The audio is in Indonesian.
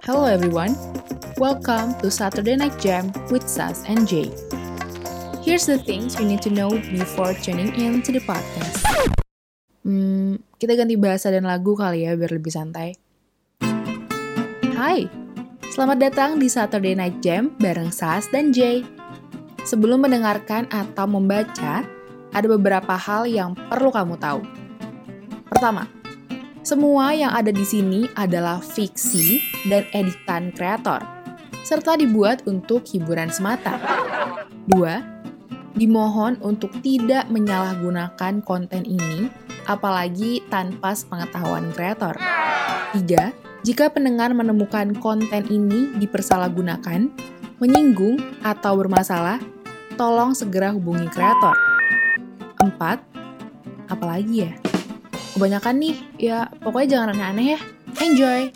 Hello everyone, welcome to Saturday Night Jam with Sas and Jay. Here's the things you need to know before tuning in to the podcast. Hmm, kita ganti bahasa dan lagu kali ya biar lebih santai. Hai, selamat datang di Saturday Night Jam bareng Sas dan Jay. Sebelum mendengarkan atau membaca, ada beberapa hal yang perlu kamu tahu. Pertama, semua yang ada di sini adalah fiksi dan editan kreator, serta dibuat untuk hiburan semata. Dua, dimohon untuk tidak menyalahgunakan konten ini, apalagi tanpa sepengetahuan kreator. Tiga, jika pendengar menemukan konten ini dipersalahgunakan, menyinggung, atau bermasalah, tolong segera hubungi kreator. Empat, apalagi ya? Kebanyakan nih, ya pokoknya jangan aneh-aneh ya. Enjoy!